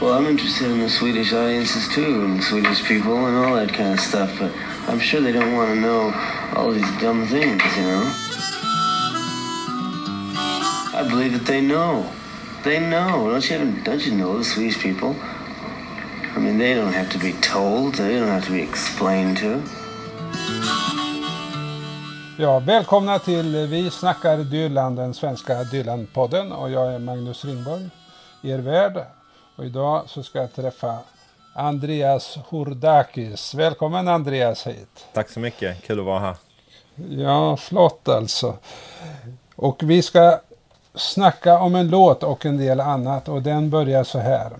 Well, I'm interested in the Swedish audiences too, and Swedish people and all that kind of stuff, but I'm sure they don't want to know all these dumb things, you know? I believe that they know. They know. Don't you, don't you know the Swedish people? I mean, they don't have to be told. They don't have to be explained to. Ja, välkomna till Vi snackar Dylan, den svenska Dylan-podden. Och jag är Magnus Ringborg, er värd. Och idag så ska jag träffa Andreas Hordakis. Välkommen Andreas hit. Tack så mycket, kul att vara här. Ja, flott alltså. Och vi ska snacka om en låt och en del annat och den börjar så här.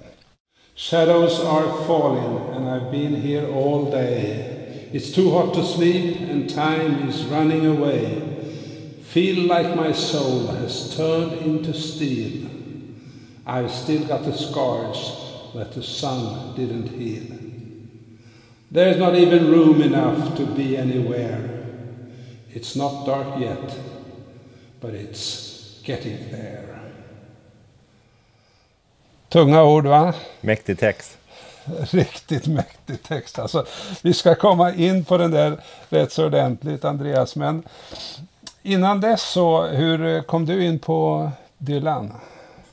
Shadows are falling and I've been here all day. It's too hot to sleep and time is running away. Feel like my soul has turned into steel. I've still got the scars that the sun didn't heal. There's not even room enough to be anywhere. It's not dark yet, but it's getting there. Tunga ord va? Mäktig text. Riktigt mäktig text. Alltså, vi ska komma in på den där rätt så ordentligt Andreas. Men innan dess så, hur kom du in på Dylan?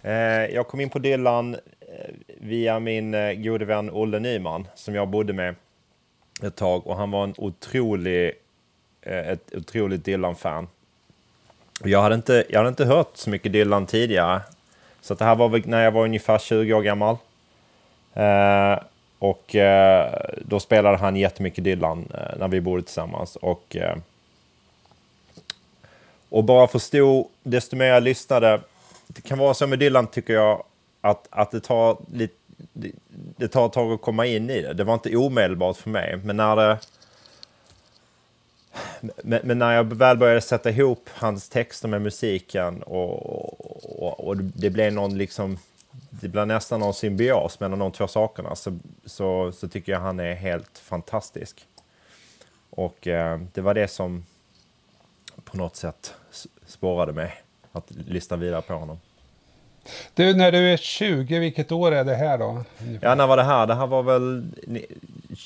Eh, jag kom in på Dylan eh, via min eh, gode vän Olle Nyman som jag bodde med ett tag och han var en otrolig, eh, ett otroligt Dylan-fan. Jag hade, inte, jag hade inte hört så mycket Dylan tidigare. Så det här var väl när jag var ungefär 20 år gammal. Eh, och eh, då spelade han jättemycket Dylan eh, när vi bodde tillsammans. Och, och bara förstod, desto mer jag lyssnade, det kan vara så med Dylan tycker jag, att, att det tar lite det, det tar ett tag att komma in i det. Det var inte omedelbart för mig, men när det men, men, när jag väl började sätta ihop hans texter med musiken och, och, och det blev någon liksom det blev nästan någon symbios mellan de två sakerna så, så, så tycker jag han är helt fantastisk. Och eh, det var det som på något sätt spårade mig att lyssna vidare på honom. Du, när du är 20, vilket år är det här då? Ja, när var det här? Det här var väl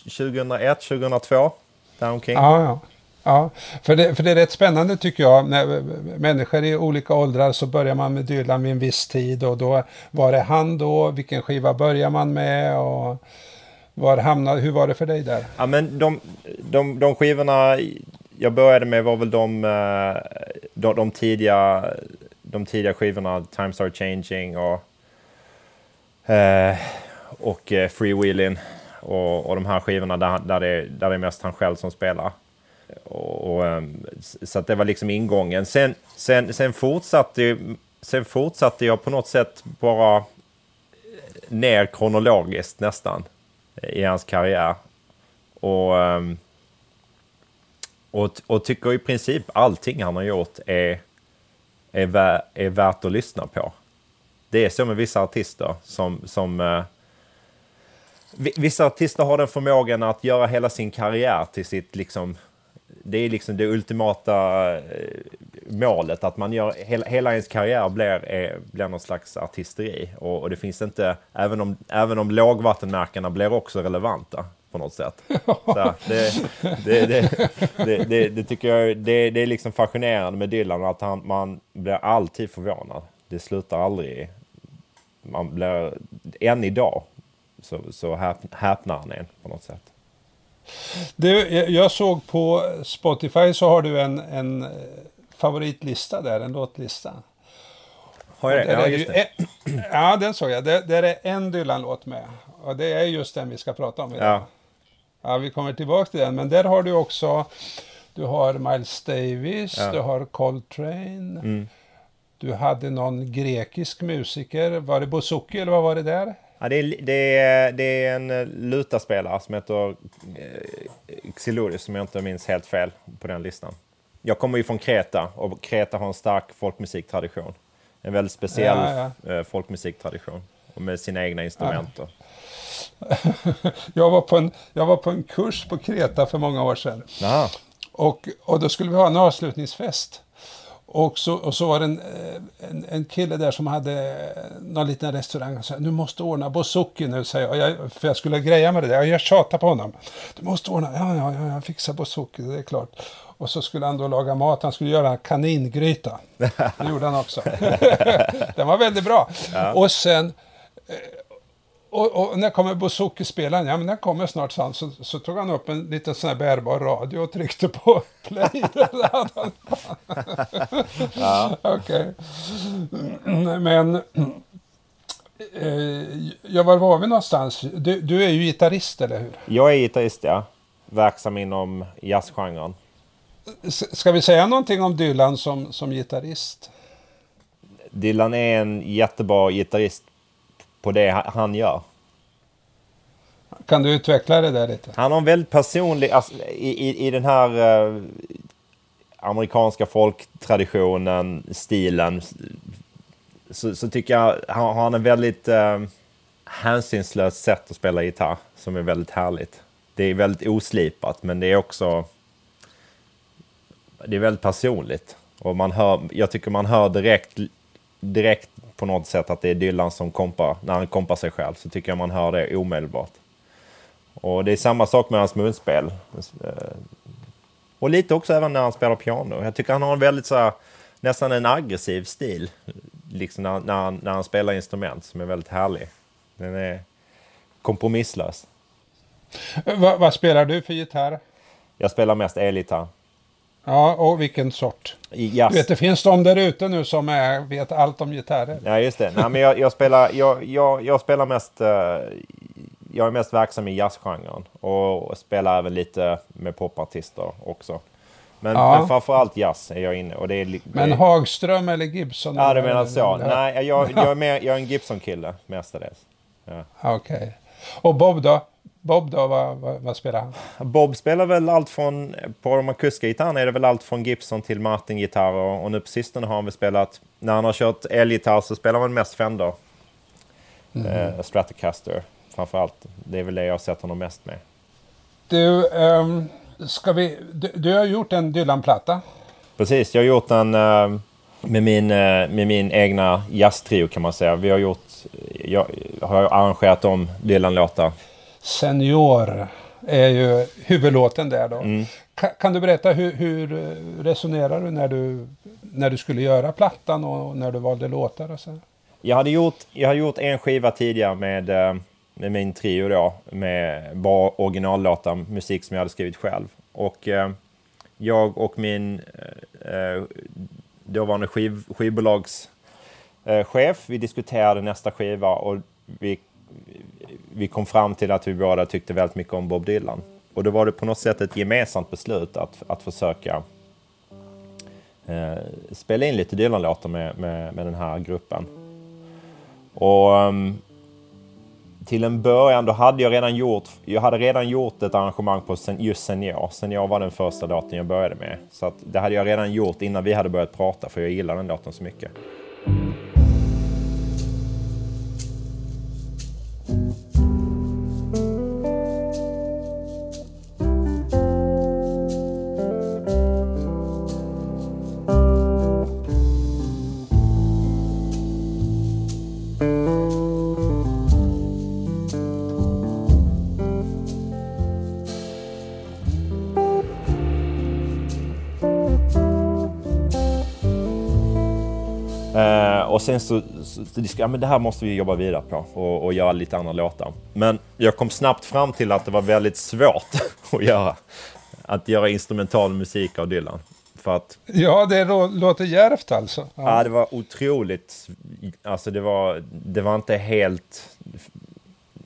2001, 2002, däromkring. Ja, ja. Ja, för det, för det är rätt spännande tycker jag. När människor i olika åldrar så börjar man med Dylan vid en viss tid och då var det han då? Vilken skiva börjar man med? Och var hamnade, hur var det för dig där? Ja, men de, de, de skivorna jag började med var väl de, eh, de, de, tidiga, de tidiga skivorna, Times Are Changing och, eh, och eh, Freewheeling och, och de här skivorna där, där, det, där det är mest han själv som spelar. Och, och, ehm, så att det var liksom ingången. Sen, sen, sen, fortsatte, sen fortsatte jag på något sätt bara ner kronologiskt nästan i hans karriär. Och, ehm, och, och tycker i princip allting han har gjort är, är, vä är värt att lyssna på. Det är så med vissa artister som, som uh, Vissa artister har den förmågan att göra hela sin karriär till sitt liksom det är liksom det ultimata eh, målet, att man gör, hela, hela ens karriär blir, är, blir någon slags artisteri. Och, och, det finns inte, även om, även om lågvattenmärkena blir också relevanta på något sätt. Så det, det, det, det, tycker jag, det, det är liksom fascinerande med Dylan, att han, man blir alltid förvånad. Det slutar aldrig. Man blir, än idag så, så häpnar han en på något sätt. Du, jag såg på Spotify så har du en, en favoritlista där, en låtlista. Har jag det? Ja, just det. En, ja, den såg jag. Där, där är en Dylan-låt med. Och det är just den vi ska prata om idag. Ja. Ja, vi kommer tillbaka till den. Men där har du också, du har Miles Davis, ja. du har Coltrane. Mm. Du hade någon grekisk musiker. Var det Bouzouki eller vad var det där? Ja, det, är, det, är, det är en eh, lutaspelare som heter eh, Xilurius, som jag inte minns helt fel på den listan. Jag kommer ju från Kreta och Kreta har en stark folkmusiktradition. En väldigt speciell ja, ja. Eh, folkmusiktradition med sina egna instrument. Ja. Jag, var på en, jag var på en kurs på Kreta för många år sedan. Och, och då skulle vi ha en avslutningsfest. Och så, och så var det en, eh, en, en kille där som hade någon liten restaurang och sa du måste ordna bouzouki nu, säger jag. jag. För jag skulle greja med det där. Jag tjatade på honom. Du måste ordna, ja, ja, ja, jag fixar bouzouki, det är klart. Och så skulle han då laga mat, han skulle göra en kaningryta. Det gjorde han också. Den var väldigt bra. Ja. Och sen eh, och, och, när kommer bouzouki-spelaren? Ja, men den kommer snart, så, så, så tog han upp en liten sån här bärbar radio och tryckte på play. ja. Okej. Men, eh, ja, var var vi någonstans? Du, du är ju gitarrist, eller hur? Jag är gitarrist, ja. Verksam inom jazzgenren. Ska vi säga någonting om Dylan som, som gitarrist? Dylan är en jättebra gitarrist på det han gör. Kan du utveckla det där lite? Han har en väldigt personlig, alltså, i, i, i den här eh, amerikanska folktraditionen, stilen, så, så tycker jag han har en väldigt eh, hänsynslöst sätt att spela gitarr som är väldigt härligt. Det är väldigt oslipat men det är också det är väldigt personligt. Och man hör, jag tycker man hör direkt, direkt på något sätt att det är Dylan som kompar, när han kompar sig själv så tycker jag man hör det omedelbart. Och det är samma sak med hans munspel. Och lite också även när han spelar piano. Jag tycker han har en väldigt så här, nästan en aggressiv stil. Liksom när, när, han, när han spelar instrument som är väldigt härlig. Den är kompromisslös. Va, vad spelar du för gitarr? Jag spelar mest elgitarr. Ja, och vilken sort? Yes. Du vet, det finns de där ute nu som är, vet allt om gitarrer. Ja, just det. Nej, men jag, jag spelar, jag, jag, jag, spelar mest... Uh, jag är mest verksam i jazzgenren och spelar även lite med popartister också. Men, ja. men framförallt jazz är jag inne och det är... Men Hagström eller Gibson? Ja, du menar så. Nej, jag, jag, är mer, jag är en Gibson-kille mestadels. Ja. Okej. Okay. Och Bob då? Bob då, vad, vad, vad, spelar han? Bob spelar väl allt från, på de akustiska gitarrerna är det väl allt från Gibson till Martin-gitarrer och nu på sistone har han väl spelat, när han har kört elgitarr så spelar man mest Fender. Mm. Eh, Stratocaster framförallt. Det är väl det jag har sett honom mest med. Du, um, ska vi, du, du har gjort en Dylan-platta. Precis, jag har gjort den uh, med, min, uh, med min egna jazztrio kan man säga. Vi har gjort, jag har arrangerat om Dylan-låtar Senior är ju huvudlåten där då. Mm. Kan, kan, du berätta hur, hur resonerar du när, du när du skulle göra plattan och när du valde låtar och så? Jag hade gjort, jag hade gjort en skiva tidigare med, eh, med min trio då, med bara originallåtar, musik som jag hade skrivit själv. Och eh, jag och min eh, dåvarande skiv, skivbolagschef, eh, vi diskuterade nästa skiva och vi vi kom fram till att vi båda tyckte väldigt mycket om Bob Dylan. Och då var det på något sätt ett gemensamt beslut att, att försöka eh, spela in lite Dylan-låtar med, med, med, den här gruppen. Och um, till en början, då hade jag redan gjort, jag hade redan gjort ett arrangemang på just Senior. Senior var den första låten jag började med. Så att det hade jag redan gjort innan vi hade börjat prata, för jag gillar den låten så mycket. Och sen så, så, så ja, men det här måste vi jobba vidare på och, och göra lite andra låtar. Men jag kom snabbt fram till att det var väldigt svårt att göra. Att göra instrumental musik av Dylan. För att, ja, det låter djärvt alltså. Ja. ja, det var otroligt. Alltså det var, det var inte helt...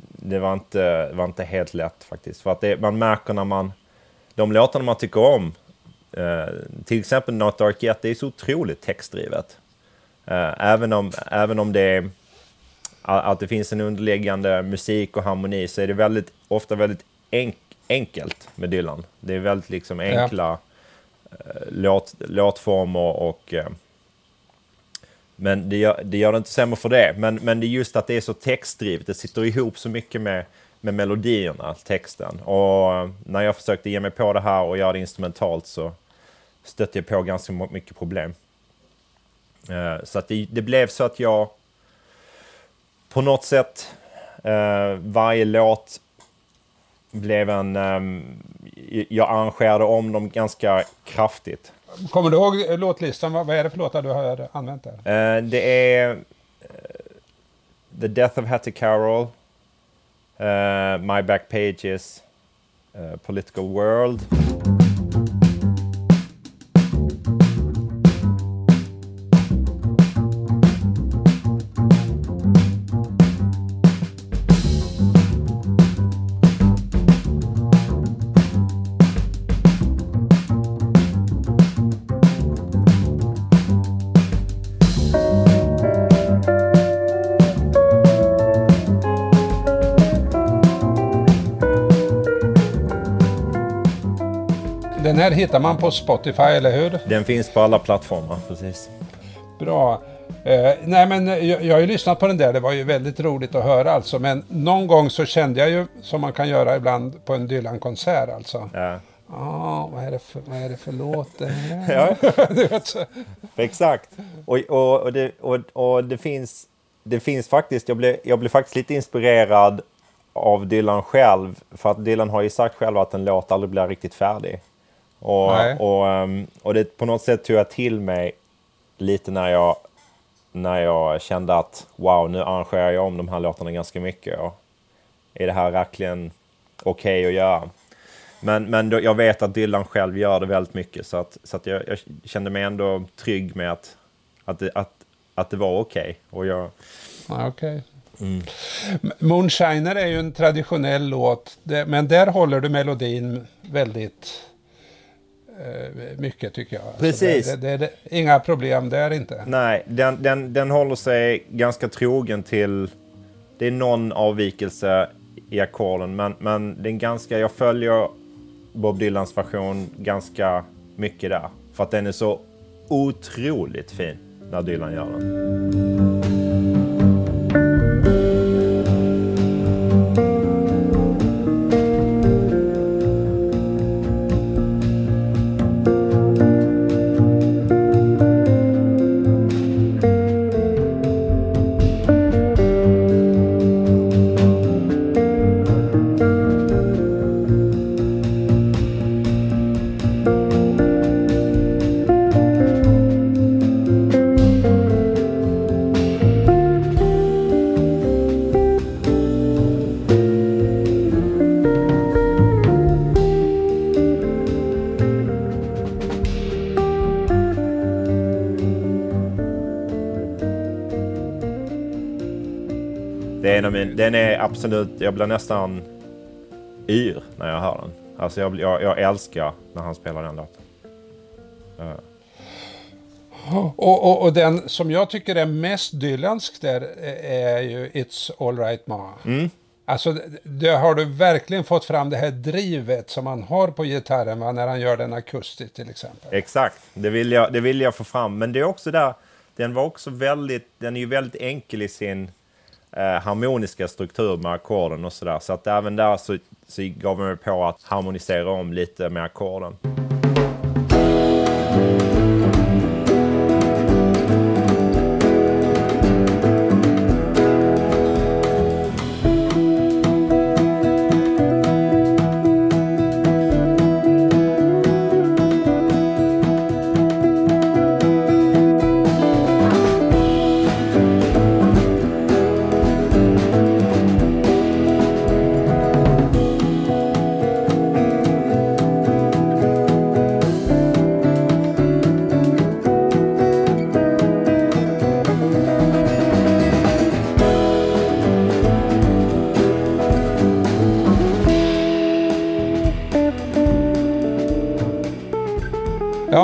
Det var inte, var inte helt lätt faktiskt. För att det, man märker när man... De låtarna man tycker om, eh, till exempel Not Dark Yet, det är så otroligt textdrivet. Eh, även, om, även om det är, att det finns en underliggande musik och harmoni så är det väldigt, ofta väldigt enk, enkelt med Dylan. Det är väldigt liksom enkla ja. Eh, låt, låtformer och... Eh, men det gör, det gör det inte sämre för det. Men, men det är just att det är så textdrivet. Det sitter ihop så mycket med, med melodierna, texten. Och när jag försökte ge mig på det här och göra det instrumentalt så stötte jag på ganska mycket problem. Eh, så att det, det, blev så att jag på något sätt eh, varje låt blev en... Um, jag arrangerade om dem ganska kraftigt. Kommer du ihåg låtlistan? Vad är det för låtar du har använt där? Uh, det är The Death of Hattie Carroll, My Back Pages, Political World. Här hittar man på Spotify, eller hur? Den finns på alla plattformar, precis. Bra. Eh, nej men jag, jag har ju lyssnat på den där, det var ju väldigt roligt att höra alltså. Men någon gång så kände jag ju, som man kan göra ibland på en Dylan-konsert alltså. Ja. Ah, vad, är det för, vad är det för låt det här? ja. Exakt. Och, och, och, det, och, och det finns, det finns faktiskt, jag blev, jag blev faktiskt lite inspirerad av Dylan själv. För att Dylan har ju sagt själv att en låt aldrig blir riktigt färdig. Och, och, ehm, och det på något sätt tog jag till mig lite när jag, när jag kände att wow, nu arrangerar jag om de här låtarna ganska mycket. Och är det här verkligen okej okay att göra? Men, men då, jag vet att Dylan själv gör det väldigt mycket så att, så att jag, jag kände mig ändå trygg med att, att, det, att, att det var okej. Okay. jag... Okay. Mm. Moonshiner är ju en traditionell låt, men där håller du melodin väldigt mycket tycker jag. Alltså, Precis. Det, det, det, inga problem där inte. Nej, den, den, den håller sig ganska trogen till... Det är någon avvikelse i ackorden, men, men är ganska, jag följer Bob Dylans version ganska mycket där. För att den är så otroligt fin när Dylan gör den. Den är absolut, jag blir nästan yr när jag hör den. Alltså jag, jag, jag älskar när han spelar den låten. Uh. Och, och, och, den som jag tycker är mest dylansk där är ju It's Alright Ma. Mm. Alltså, det har du verkligen fått fram det här drivet som man har på gitarren va, när han gör den akustiskt till exempel. Exakt, det vill, jag, det vill jag få fram. Men det är också där, den var också väldigt, den är ju väldigt enkel i sin eh, harmoniska struktur med ackorden och sådär. Så att även där så, så gav jag mig på att harmonisera om lite med ackorden.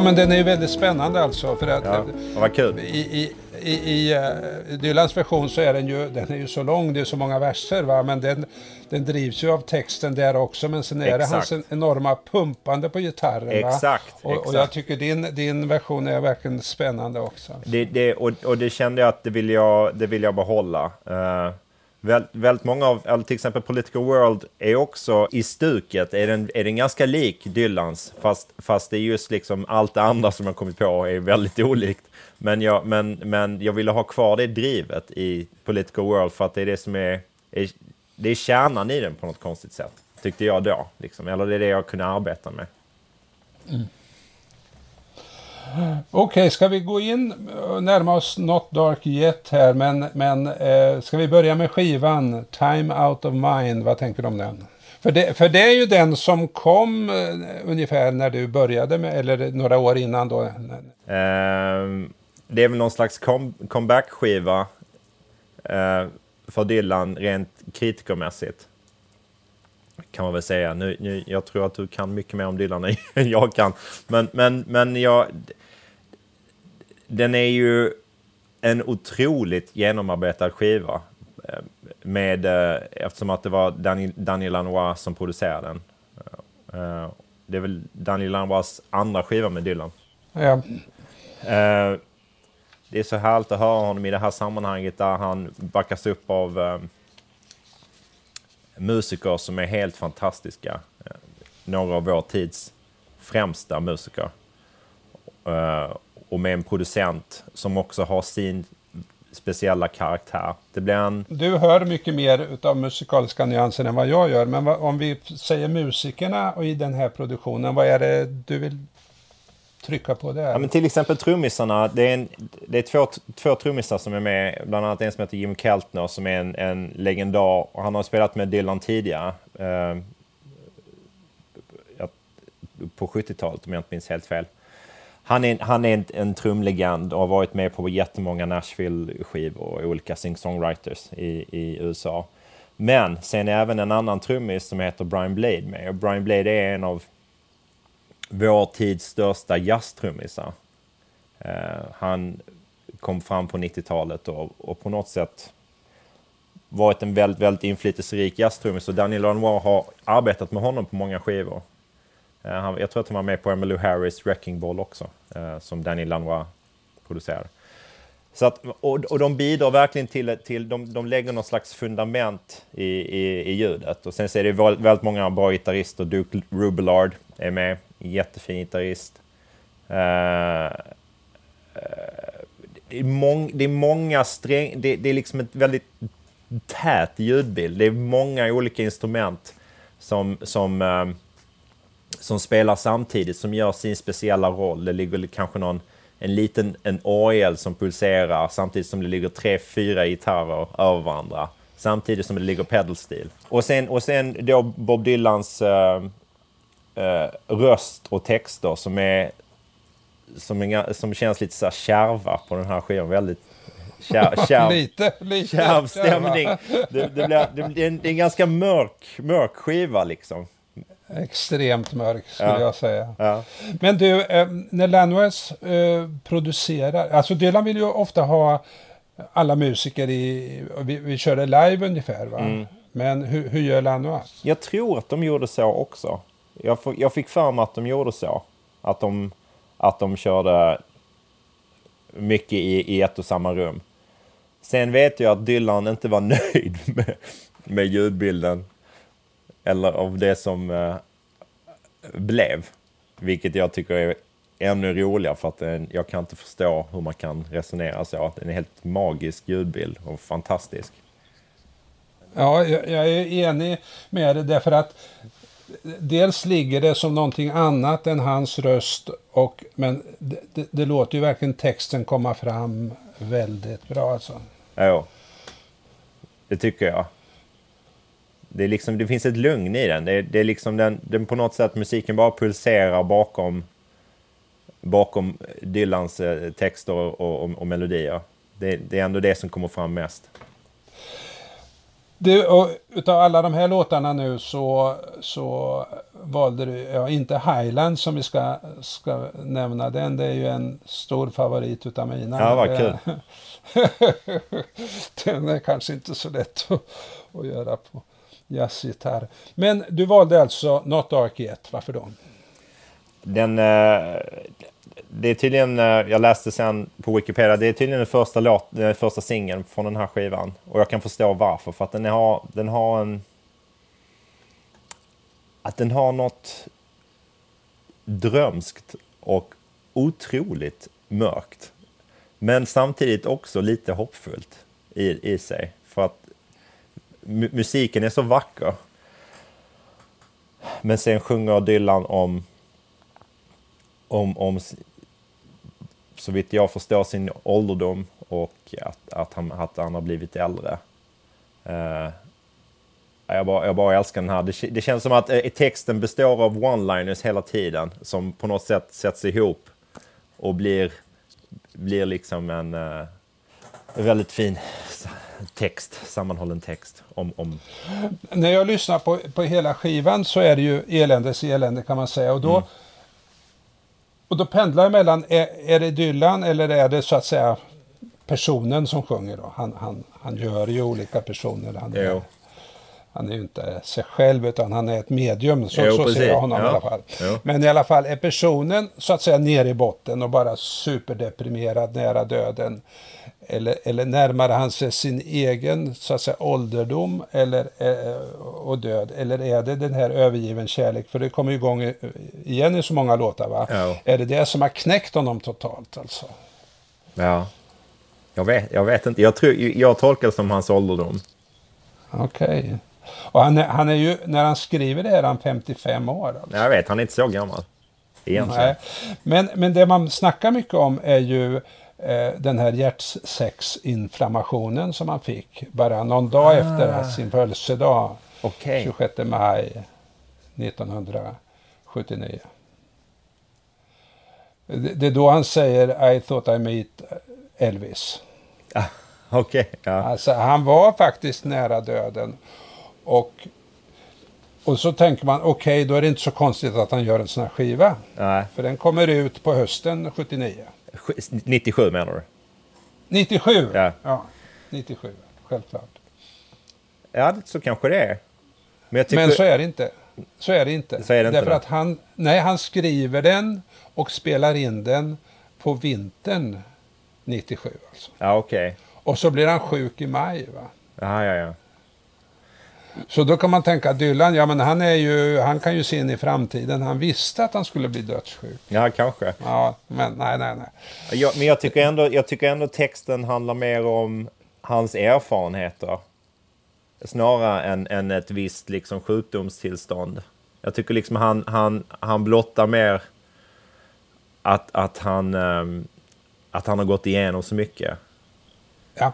Men den är ju väldigt spännande alltså. För att, ja, vad kul. I, i, i, i uh, Dylans version så är den ju, den är ju så lång, det är så många verser va, men den, den drivs ju av texten där också. Men sen är exakt. det hans enorma pumpande på gitarren. Exakt. Och, exakt. och jag tycker din, din version är verkligen spännande också. Det, det, och, och det kände jag att det vill jag, det vill jag behålla. Uh, Väldigt många av, eller till exempel Political World är också i stuket, är den, är den ganska lik Dylans, fast, fast det är just liksom allt det andra som jag kommit på är väldigt olikt. Men jag, men, men jag ville ha kvar det drivet i Political World för att det är det som är, är det är kärnan i den på något konstigt sätt, tyckte jag då. Liksom. Eller det är det jag kunde arbeta med. Mm. Okej, okay, ska vi gå in och närma oss Not Dark Yet här, men, men eh, ska vi börja med skivan Time Out of Mind, vad tänker du om den? För det, för det är ju den som kom eh, ungefär när du började med, eller några år innan då? Eh, det är väl någon slags com comeback-skiva eh, för Dylan rent kritikermässigt. Kan man väl säga. Nu, nu, jag tror att du kan mycket mer om Dylan än jag kan. Men, men, men jag, den är ju en otroligt genomarbetad skiva. Eh, med, eh, eftersom att det var Daniel, Daniel Lanois som producerade den. Eh, det är väl Daniel Lanois andra skiva med Dylan. Ja. Det är så härligt att höra honom i det här sammanhanget där han backas upp av musiker som är helt fantastiska. Några av vår tids främsta musiker och med en producent som också har sin speciella karaktär. Det blir en... Du hör mycket mer utav musikaliska nyanser än vad jag gör, men om vi säger musikerna och i den här produktionen, vad är det du vill trycka på där? Ja, men till exempel trummisarna. Det är, en, det är två, två trummisar som är med, bland annat en som heter Jim Keltner som är en, en legendar och han har spelat med Dylan tidigare. Eh, på 70-talet om jag inte minns helt fel han är, han är en, en trumlegend och har varit med på jättemånga Nashville-skivor och olika sing-songwriters i, i USA. Men sen är även en annan trummis som heter Brian Blade med. Och Brian Blade är en av vår tids största jazztrummisar. Uh, han kom fram på 90-talet och, och, på något sätt varit en väldigt, väldigt inflytelserik jazztrummis. Och Daniel Lanois har arbetat med honom på många skivor. Eh, han, jag tror att han var med på Emmylou Harris Wrecking Ball också eh, som Danny Lanois producerar. Så att, och, och de bidrar verkligen till, till de, de lägger någon slags fundament i, i, i ljudet. Och sen så är det väldigt många bra gitarrister. Duke Rubillard är med, jättefin gitarrist. Uh, uh, det, är mång, det är många sträng, det, det, är liksom ett väldigt tät ljudbild. Det är många olika instrument som, som uh, som spelar samtidigt, som gör sin speciella roll. Det ligger kanske någon, en liten en orgel som pulserar samtidigt som det ligger tre, fyra gitarrer över varandra. Samtidigt som det ligger pedalstil. Och sen, och sen då Bob Dylans uh, uh, röst och texter som är som, är, som känns lite så här kärva på den här skivan. Väldigt kärv, kärv, lite, lite kärv stämning. Det, det, blir, det, det, är en, en ganska mörk, mörk skiva liksom. Extremt mörk skulle ja. jag säga. Ja. Men du, eh, när Lanois eh, producerar, alltså Dylan vill ju ofta ha alla musiker i, vi, vi körde live ungefär va? Mm. Men hur, hur gör Lanois? Jag tror att de gjorde så också. Jag, jag fick för mig att de gjorde så. Att de, att de körde mycket i, i ett och samma rum. Sen vet jag att Dylan inte var nöjd med, med ljudbilden eller av det som eh, blev. Vilket jag tycker är ännu roligare för att eh, jag kan inte förstå hur man kan resonera så. Det är en helt magisk ljudbild och fantastisk. Ja, jag, jag är enig med det därför att dels ligger det som någonting annat än hans röst och men det, det, det låter ju verkligen texten komma fram väldigt bra alltså. Ja, det tycker jag. Det, är liksom, det finns ett lugn i den. Det, det är liksom den, den på något sätt musiken bara pulserar bakom, bakom Dylans eh, texter och, och, och melodier. Det, det, är ändå det som kommer fram mest. Du, och utav alla de här låtarna nu så, så valde du, ja inte Highland som vi ska, ska nämna, den det är ju en stor favorit utav mina. Ja, vad kul. den är kanske inte så lätt att, att göra på jazzgitarr. Men du valde alltså Not Dark Yet, varför då? Den, eh, det är tydligen, eh, jag läste sen på Wikipedia, det är tydligen den första, låt, den första singeln från den här skivan. Och jag kan förstå varför, för att den har, den har en... Att den har något drömskt och otroligt mörkt. Men samtidigt också lite hoppfullt i, i sig. För att musiken är så vacker. Men sen sjunger Dylan om, om, om så vitt jag förstår sin ålderdom och att, att, han, att han har blivit äldre. Uh, jag, bara, jag bara älskar den här. Det, det känns som att uh, texten består av one-liners hela tiden som på något sätt sätts ihop och blir, blir liksom en uh, väldigt fin text, sammanhållen text. Om, om... När jag lyssnar på, på hela skivan så är det ju eländes elände kan man säga. Och då, mm. och då pendlar jag mellan, är, är det Dylan eller är det så att säga personen som sjunger? Då? Han, han, han gör ju olika personer. Han är, han är ju inte sig själv utan han är ett medium. Så, jo, så ser jag honom ja. i alla fall. Jo. Men i alla fall är personen så att säga nere i botten och bara superdeprimerad nära döden eller, eller närmar han sig sin egen så att säga, ålderdom eller, eh, och död? Eller är det den här övergiven kärlek? För det kommer igång igen i så många låtar. Va? Ja. Är det det som har knäckt honom totalt? Alltså? Ja, jag vet, jag vet inte. Jag, tror, jag tolkar det som hans ålderdom. Okej. Okay. Och han är, han är ju, när han skriver det är han 55 år. Alltså. Jag vet, han är inte så gammal. Egentligen. Nej. Men, men det man snackar mycket om är ju Eh, den här hjärtsäcksinflammationen som han fick bara någon dag ah. efter sin födelsedag. Okay. 26 maj 1979. Det är då han säger I thought I meet Elvis. Ah, okay, ja. Alltså, han var faktiskt nära döden. Och, och så tänker man, okej, okay, då är det inte så konstigt att han gör en sån här skiva. Nej. För den kommer ut på hösten 79. 97 menar du? 97? Ja. ja 97, självklart. Ja, så kanske det är. Men, tycker... Men så är det inte. Så är det inte. Så är det inte Därför det. att han, nej, han skriver den och spelar in den på vintern 97. Alltså. Ja, okej. Okay. Och så blir han sjuk i maj. Va? Ja, ja, ja. Så då kan man tänka Dylan, ja men han, är ju, han kan ju se in i framtiden. Han visste att han skulle bli dödssjuk. Ja, kanske. Ja, men nej, nej, nej. Jag, men jag tycker, ändå, jag tycker ändå texten handlar mer om hans erfarenheter. Snarare än, än ett visst liksom, sjukdomstillstånd. Jag tycker liksom han, han, han blottar mer att, att, han, um, att han har gått igenom så mycket. Ja.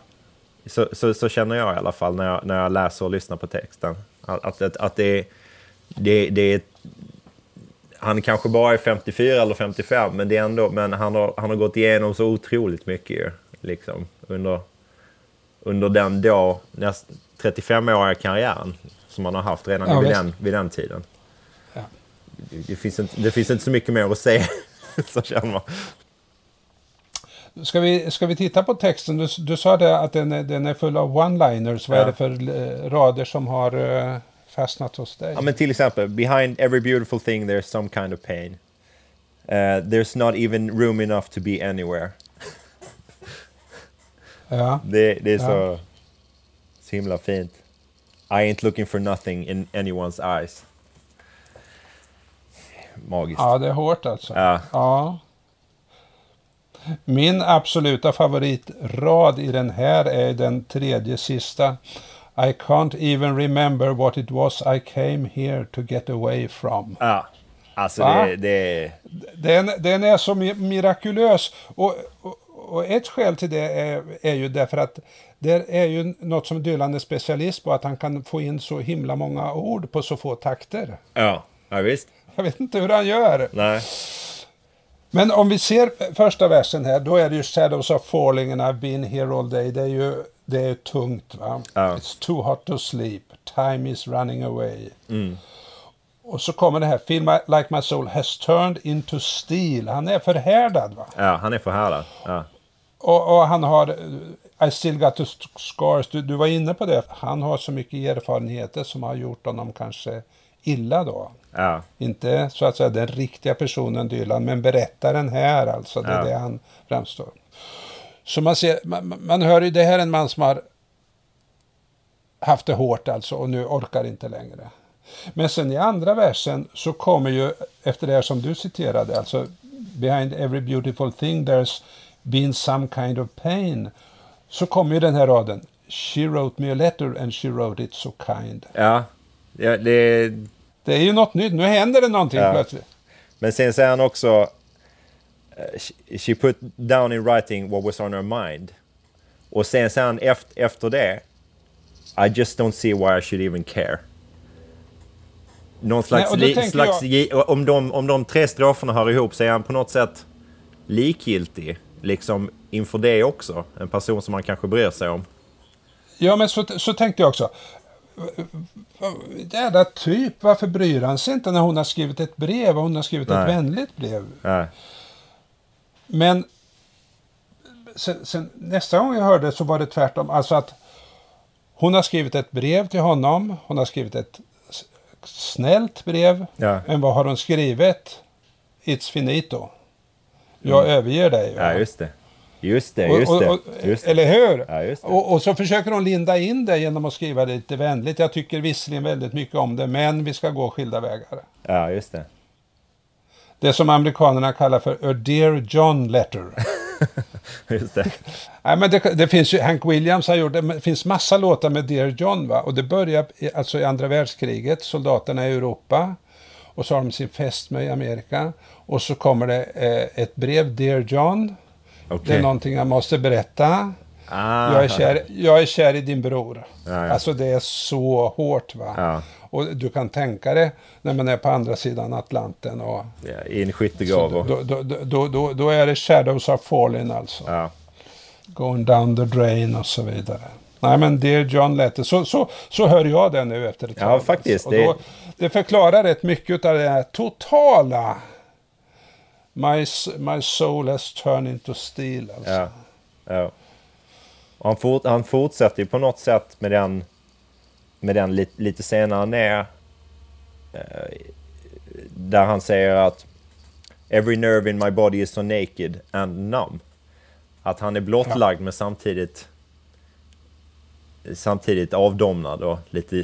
Så, så, så, känner jag i alla fall när jag, när jag läser och lyssnar på texten. Att, att, att det, det, det är... Han kanske bara är 54 eller 55, men, det är ändå, men han, har, han har gått igenom så otroligt mycket liksom, under, under den då 35-åriga karriären som han har haft redan ja, vid, den, vid den tiden. Ja. Det, det, finns inte, det finns inte så mycket mer att säga, så känner man. Ska vi, ska vi titta på texten? Du, du sa det att den är, den är full av one-liners. Vad ja. är det för eh, rader som har uh, fastnat hos dig? Ja, men till exempel, behind every beautiful thing there's some kind of pain. Uh, there's not even room enough to be anywhere. ja. Det, det är så, så himla fint. I ain't looking for nothing in anyone's eyes. Magiskt. Ja, det är hårt alltså. Ja. ja. Min absoluta favoritrad i den här är den tredje sista. I can't even remember what it was I came here to get away from. Ja, alltså det, det... Den, den är så mirakulös. Och, och, och, ett skäl till det är, är ju därför att det är ju något som Dylan är specialist på, att han kan få in så himla många ord på så få takter. Ja, ja visst. Jag vet inte hur han gör. Nej. Men om vi ser första versen här, då är det ju Shadows of falling and I've been here all day. Det är ju det är tungt. Va? Ja. It's too hot to sleep. Time is running away. Mm. Och så kommer det här, Feel my, like my soul has turned into steel. Han är förhärdad. Va? Ja, han är förhärdad. Ja. Och, och, han har I still got the scars. Du, du var inne på det. Han har så mycket erfarenheter som har gjort honom kanske illa då. Ja. Inte så att säga den riktiga personen Dylan, men berättaren här alltså. Det är Ja. det han framstår. Så man ser, man, man hör ju, det här är en man som har haft det hårt alltså och nu orkar inte längre. Men sen i andra versen så kommer ju, efter det här som du citerade, alltså Behind every beautiful thing there's been some kind of pain. Så kommer ju den här raden. She wrote me a letter and she wrote it so kind. Ja. ja det, Det är ju något nytt, nu händer det någonting Ja. plötsligt. men sen säger han också eh, she- put down in writing what was on her mind. Och sen säger han efter, efter det I just don't see why I should even care. Någon slags... li, tänker slags jag- om, de, om de tre stroferna hör ihop så är han på något sätt likgiltig. Liksom inför det också. En person som man kanske bryr sig om. Ja, men så, så tänkte jag också. Jävla typ, varför bryr han sig inte när hon har skrivit ett brev och hon har skrivit ett Nej. vänligt brev? Ja. Men sen, sen, nästa gång jag hörde så var det tvärtom. Alltså att hon har skrivit ett brev till honom. Hon har skrivit ett snällt brev. Ja. Men vad har hon skrivit? It's finito. Jag överger dig. Mm. ja, just det. Just det, Och- just och- det. och- Just det. Eller hur? Ja, just. Och, och så försöker hon linda in det genom att skriva lite vänligt. Jag tycker visserligen väldigt mycket om det, men vi ska gå skilda vägar. Ja, just det. Det som amerikanerna kallar för a dear John letter. Just det. Nej, men det, det finns ju, Hank Williams har gjort det finns massa låtar med Dear John. Va? Och det börjar i- alltså i andra världskriget, soldaterna i Europa. Och så har de sin fest med i Amerika. Och så kommer det eh, ett brev, Dear John. Det Okej. är någonting jag måste berätta. Ah. Jag är, kär, jag är kär i din bror. Ja, ja. Alltså det är så hårt va. Ja. Och du kan tänka dig när man är på andra sidan Atlanten. Och, Ja, I en skyttegrav. då, då, då, då, då, är det Shadows are falling alltså. Ja. Going down the drain och så vidare. Nej men Dear John Letter, så, så, så hör jag det nu efter ett Ja, tag. faktiskt, det- det förklarar rätt mycket av det här totala My, my soul has turned into steel. Alltså. Ja. ja. Han, fort, han fortsätter ju på något sätt med den, med den lite, lite senare ner. eh, Där han säger att Every nerve in my body is so naked and numb. Att han är blottlagd men samtidigt samtidigt avdomnad och lite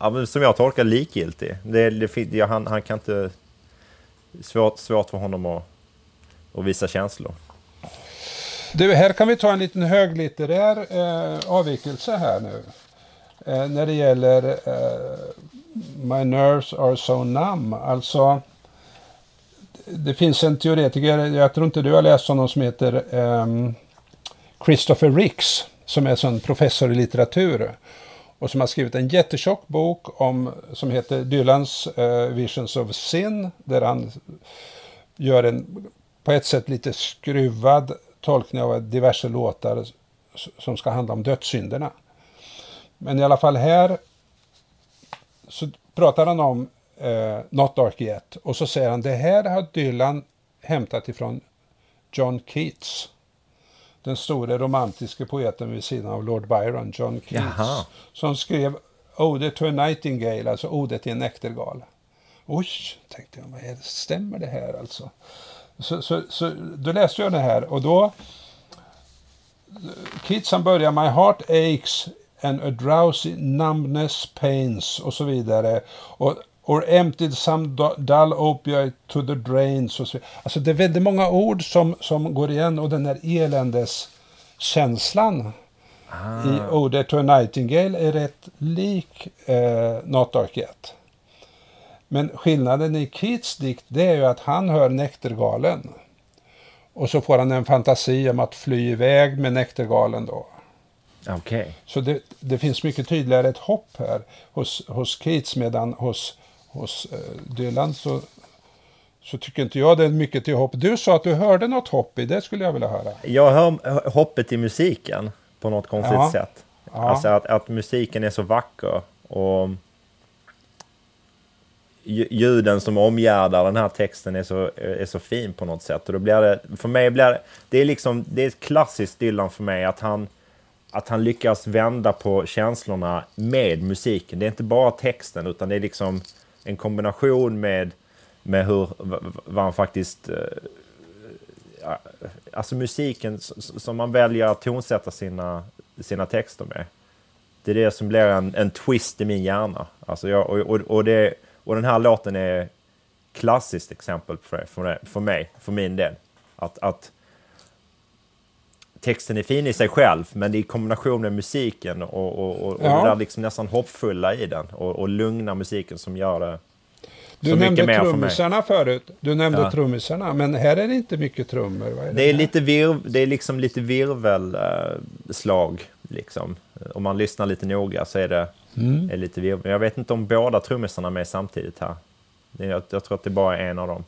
ja, som jag tolkar likgiltig. Det, det, ja, han, han kan inte... Svårt, svårt för honom att, att visa känslor. Du, här kan vi ta en liten höglitterär eh, avvikelse här nu. Eh, när det gäller eh, My nerves are so numb. Alltså, det finns en teoretiker, jag tror inte du har läst honom, som heter eh, Christopher Ricks, som är en professor i litteratur. Och som har skrivit en jättetjock bok om, som heter Dylans uh, Visions of Sin, där han gör en på ett sätt lite skruvad tolkning av diverse låtar som ska handla om dödssynderna. Men i alla fall här så pratar han om uh, Not Dark Yet och så säger han det här har Dylan hämtat ifrån John Keats. Den store romantiske poeten vid sidan av Lord Byron, John Keats. Jaha. Som skrev Ode to a Nightingale, alltså Ode till en näktergal. Oj, tänkte jag, vad är det? stämmer det här alltså? Så, så, så då läste jag det här och då Keats han börjar My heart aches and a drowsy numbness pains och så vidare. Och, or emptied some du- dull opioid to the drains och så vidare. Alltså det är väldigt många ord som, som går igen och den här eländeskänslan i Ode to a Nightingale är rätt lik eh, Not Dark Yet. Men skillnaden i Keats dikt det är ju att han hör näktergalen. Och så får han en fantasi om att fly iväg med näktergalen då. Okej. Så det, det finns mycket tydligare ett hopp här hos, hos Keats medan hos, hos eh, Dylan så, så tycker inte jag det är mycket till hopp. Du sa att du hörde något hopp i det skulle jag vilja höra. Jag hör hoppet i musiken på något konstigt Ja. sätt. Ja. Alltså att, att musiken är så vacker och lj- ljuden som omgärdar den här texten är så, är så fin på något sätt. Och då blir det, för mig blir det, det är liksom, det är ett klassiskt Dylan för mig att han, att han lyckas vända på känslorna med musiken. Det är inte bara texten utan det är liksom en kombination med, med hur, vad han faktiskt... Eh, alltså musiken som man väljer att tonsätta sina, sina texter med. Det är det som blir en, en twist i min hjärna. Alltså jag, och, och, och, det, och den här låten är klassiskt exempel för, det, för, för mig, för min del. Att, att texten är fin i sig själv, men i kombination med musiken och, och, och, ja. och det där liksom nästan hoppfulla i den och, och lugna musiken som gör det du nämnde trummisarna för förut. Du nämnde ja. trummisarna, men här är det inte mycket trummor. Är det, det, är lite virv, det är liksom lite virvelslag. Uh, liksom. Om man lyssnar lite noga så är det mm. är lite virvel. Jag vet inte om båda trummisarna är med samtidigt här. Jag, jag tror att det bara är en av dem.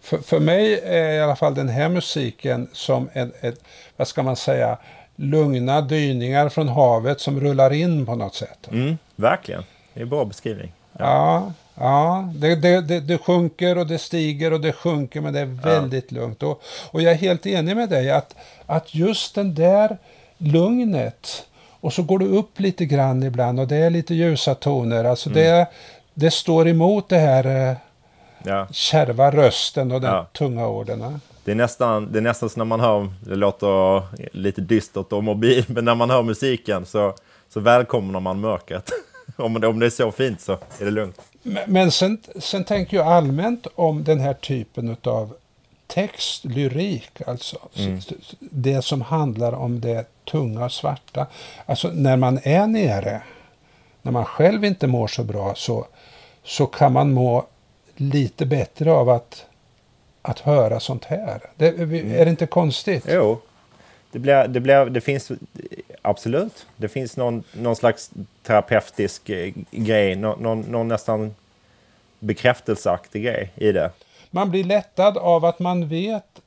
För, för mig är i alla fall den här musiken som ett, ett, vad ska man säga, lugna dyningar från havet som rullar in på något sätt. Mm, verkligen, det är en bra beskrivning. Ja, ja, ja det, det, det, det, sjunker och det stiger och det sjunker men det är väldigt ja. lugnt. Och, och jag är helt enig med dig att, att just den där lugnet och så går det upp lite grann ibland och det är lite ljusa toner. Alltså mm. det, det står emot det här eh, ja. kärva rösten och den ja. tunga orden. Det är, nästan, det är nästan som när man hör, det låter lite dystert och mobil, men när man hör musiken så, så välkomnar man mörkret. om, det, om det är så fint så är det lugnt. Men, men sen, sen tänker jag allmänt om den här typen av text, lyrik, alltså. Mm. Det som handlar om det tunga och svarta. Alltså när man är nere, när man själv inte mår så bra så, så kan man må lite bättre av att, att höra sånt här. Det, är det inte konstigt? Jo, det, blir, det, blir, det finns absolut. Det finns någon, någon slags terapeutisk eh, grej, någon, någon, någon nästan bekräftelseaktig grej i det. Man blir lättad av att man vet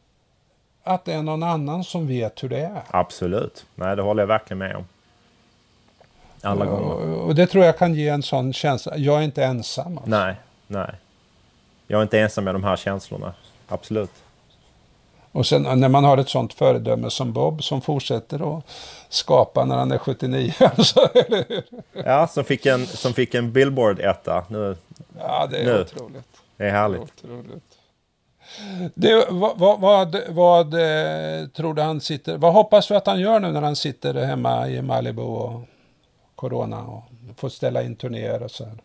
att det är någon annan som vet hur det är. Absolut. Nej, det håller jag verkligen med om. Alla gånger. Och det tror jag kan ge en sån känsla. Jag är inte ensam. Alltså. Nej, nej. Jag är inte ensam med de här känslorna. Absolut. Och sen när man har ett sånt föredöme som Bob som fortsätter att skapa när han är 79. Alltså, ja, som fick en, som fick en Billboard-etta nu. Ja, det är nu. otroligt. Det är härligt. Otroligt. Det, vad, vad, vad, vad eh, tror du han sitter... Vad hoppas du att han gör nu när han sitter hemma i Malibu och Corona och får ställa in turnéer och så här?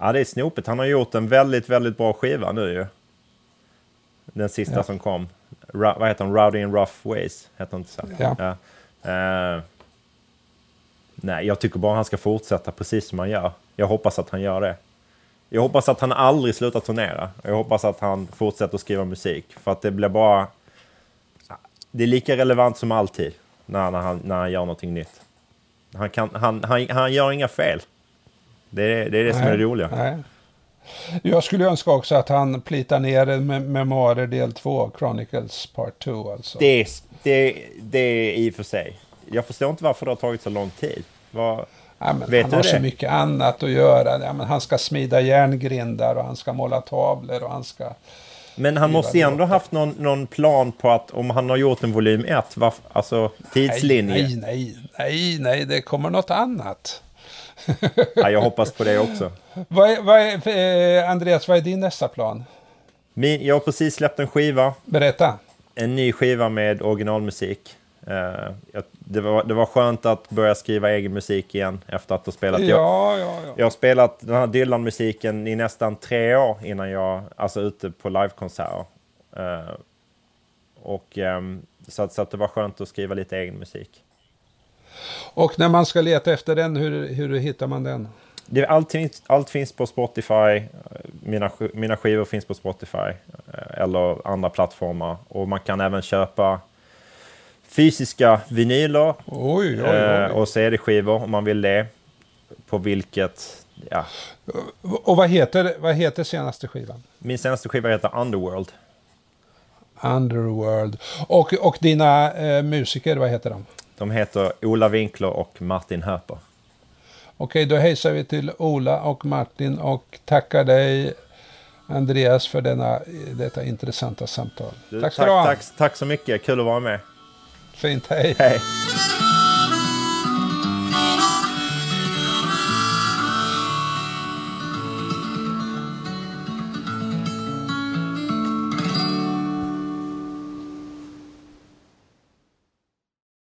Ja, det är snopet. Han har gjort en väldigt, väldigt bra skiva nu ju. Den sista ja. som kom. Ra, vad heter den? Rowdy in Rough Ways. Heter den inte så? Ja. ja. Uh, nej, jag tycker bara han ska fortsätta precis som han gör. Jag hoppas att han gör det. Jag hoppas att han aldrig slutar turnera. Jag hoppas att han fortsätter skriva musik. För att det blir bara... Det är lika relevant som alltid när, när, han, när han gör någonting nytt. Han, kan, han, han, han gör inga fel. Det är det, är det som är det roliga. Nej. Jag skulle önska också att han plitar ner med Memoarer del 2, Chronicles Part 2 alltså. Det, det, det är i och för sig. Jag förstår inte varför det har tagit så lång tid. Vad, ja, vet han har det? så mycket annat att göra. Ja, han ska smida järngrindar och han ska måla tavlor och han ska... Men han måste ändå haft någon, någon, plan på att om han har gjort en volym 1, alltså tidslinje. Nej, nej, nej, nej, det kommer något annat ja, jag hoppas på det också. vad är, vad är, eh, Andreas, vad är din nästa plan? Min, jag har precis släppt en skiva. Berätta. En ny skiva med originalmusik. Uh, det, var, det var skönt att börja skriva egen musik igen efter att ha spelat. Ja, jag, ja, ja. jag har spelat den här Dylan-musiken i nästan tre år innan jag, alltså ute på livekonserter. Uh, och um, så, så att det var skönt att skriva lite egen musik. Och när man ska leta efter den, hur, hur hittar man den? Det, allt, finns, allt finns på Spotify. Mina, mina skivor finns på Spotify eh, eller andra plattformar. Och man kan även köpa fysiska vinyler oj, oj, oj. Eh, och CD-skivor om man vill det. På vilket... Ja. Och vad heter, vad heter senaste skivan? Min senaste skiva heter Underworld. Underworld. Och, och dina eh, musiker, vad heter de? De heter Ola Winkler och Martin Höper. Okej, då hejsar vi till Ola och Martin och tackar dig Andreas för denna, detta intressanta samtal. Du, tack tack. Tack, tack så mycket, kul att vara med. Fint, hej. hej.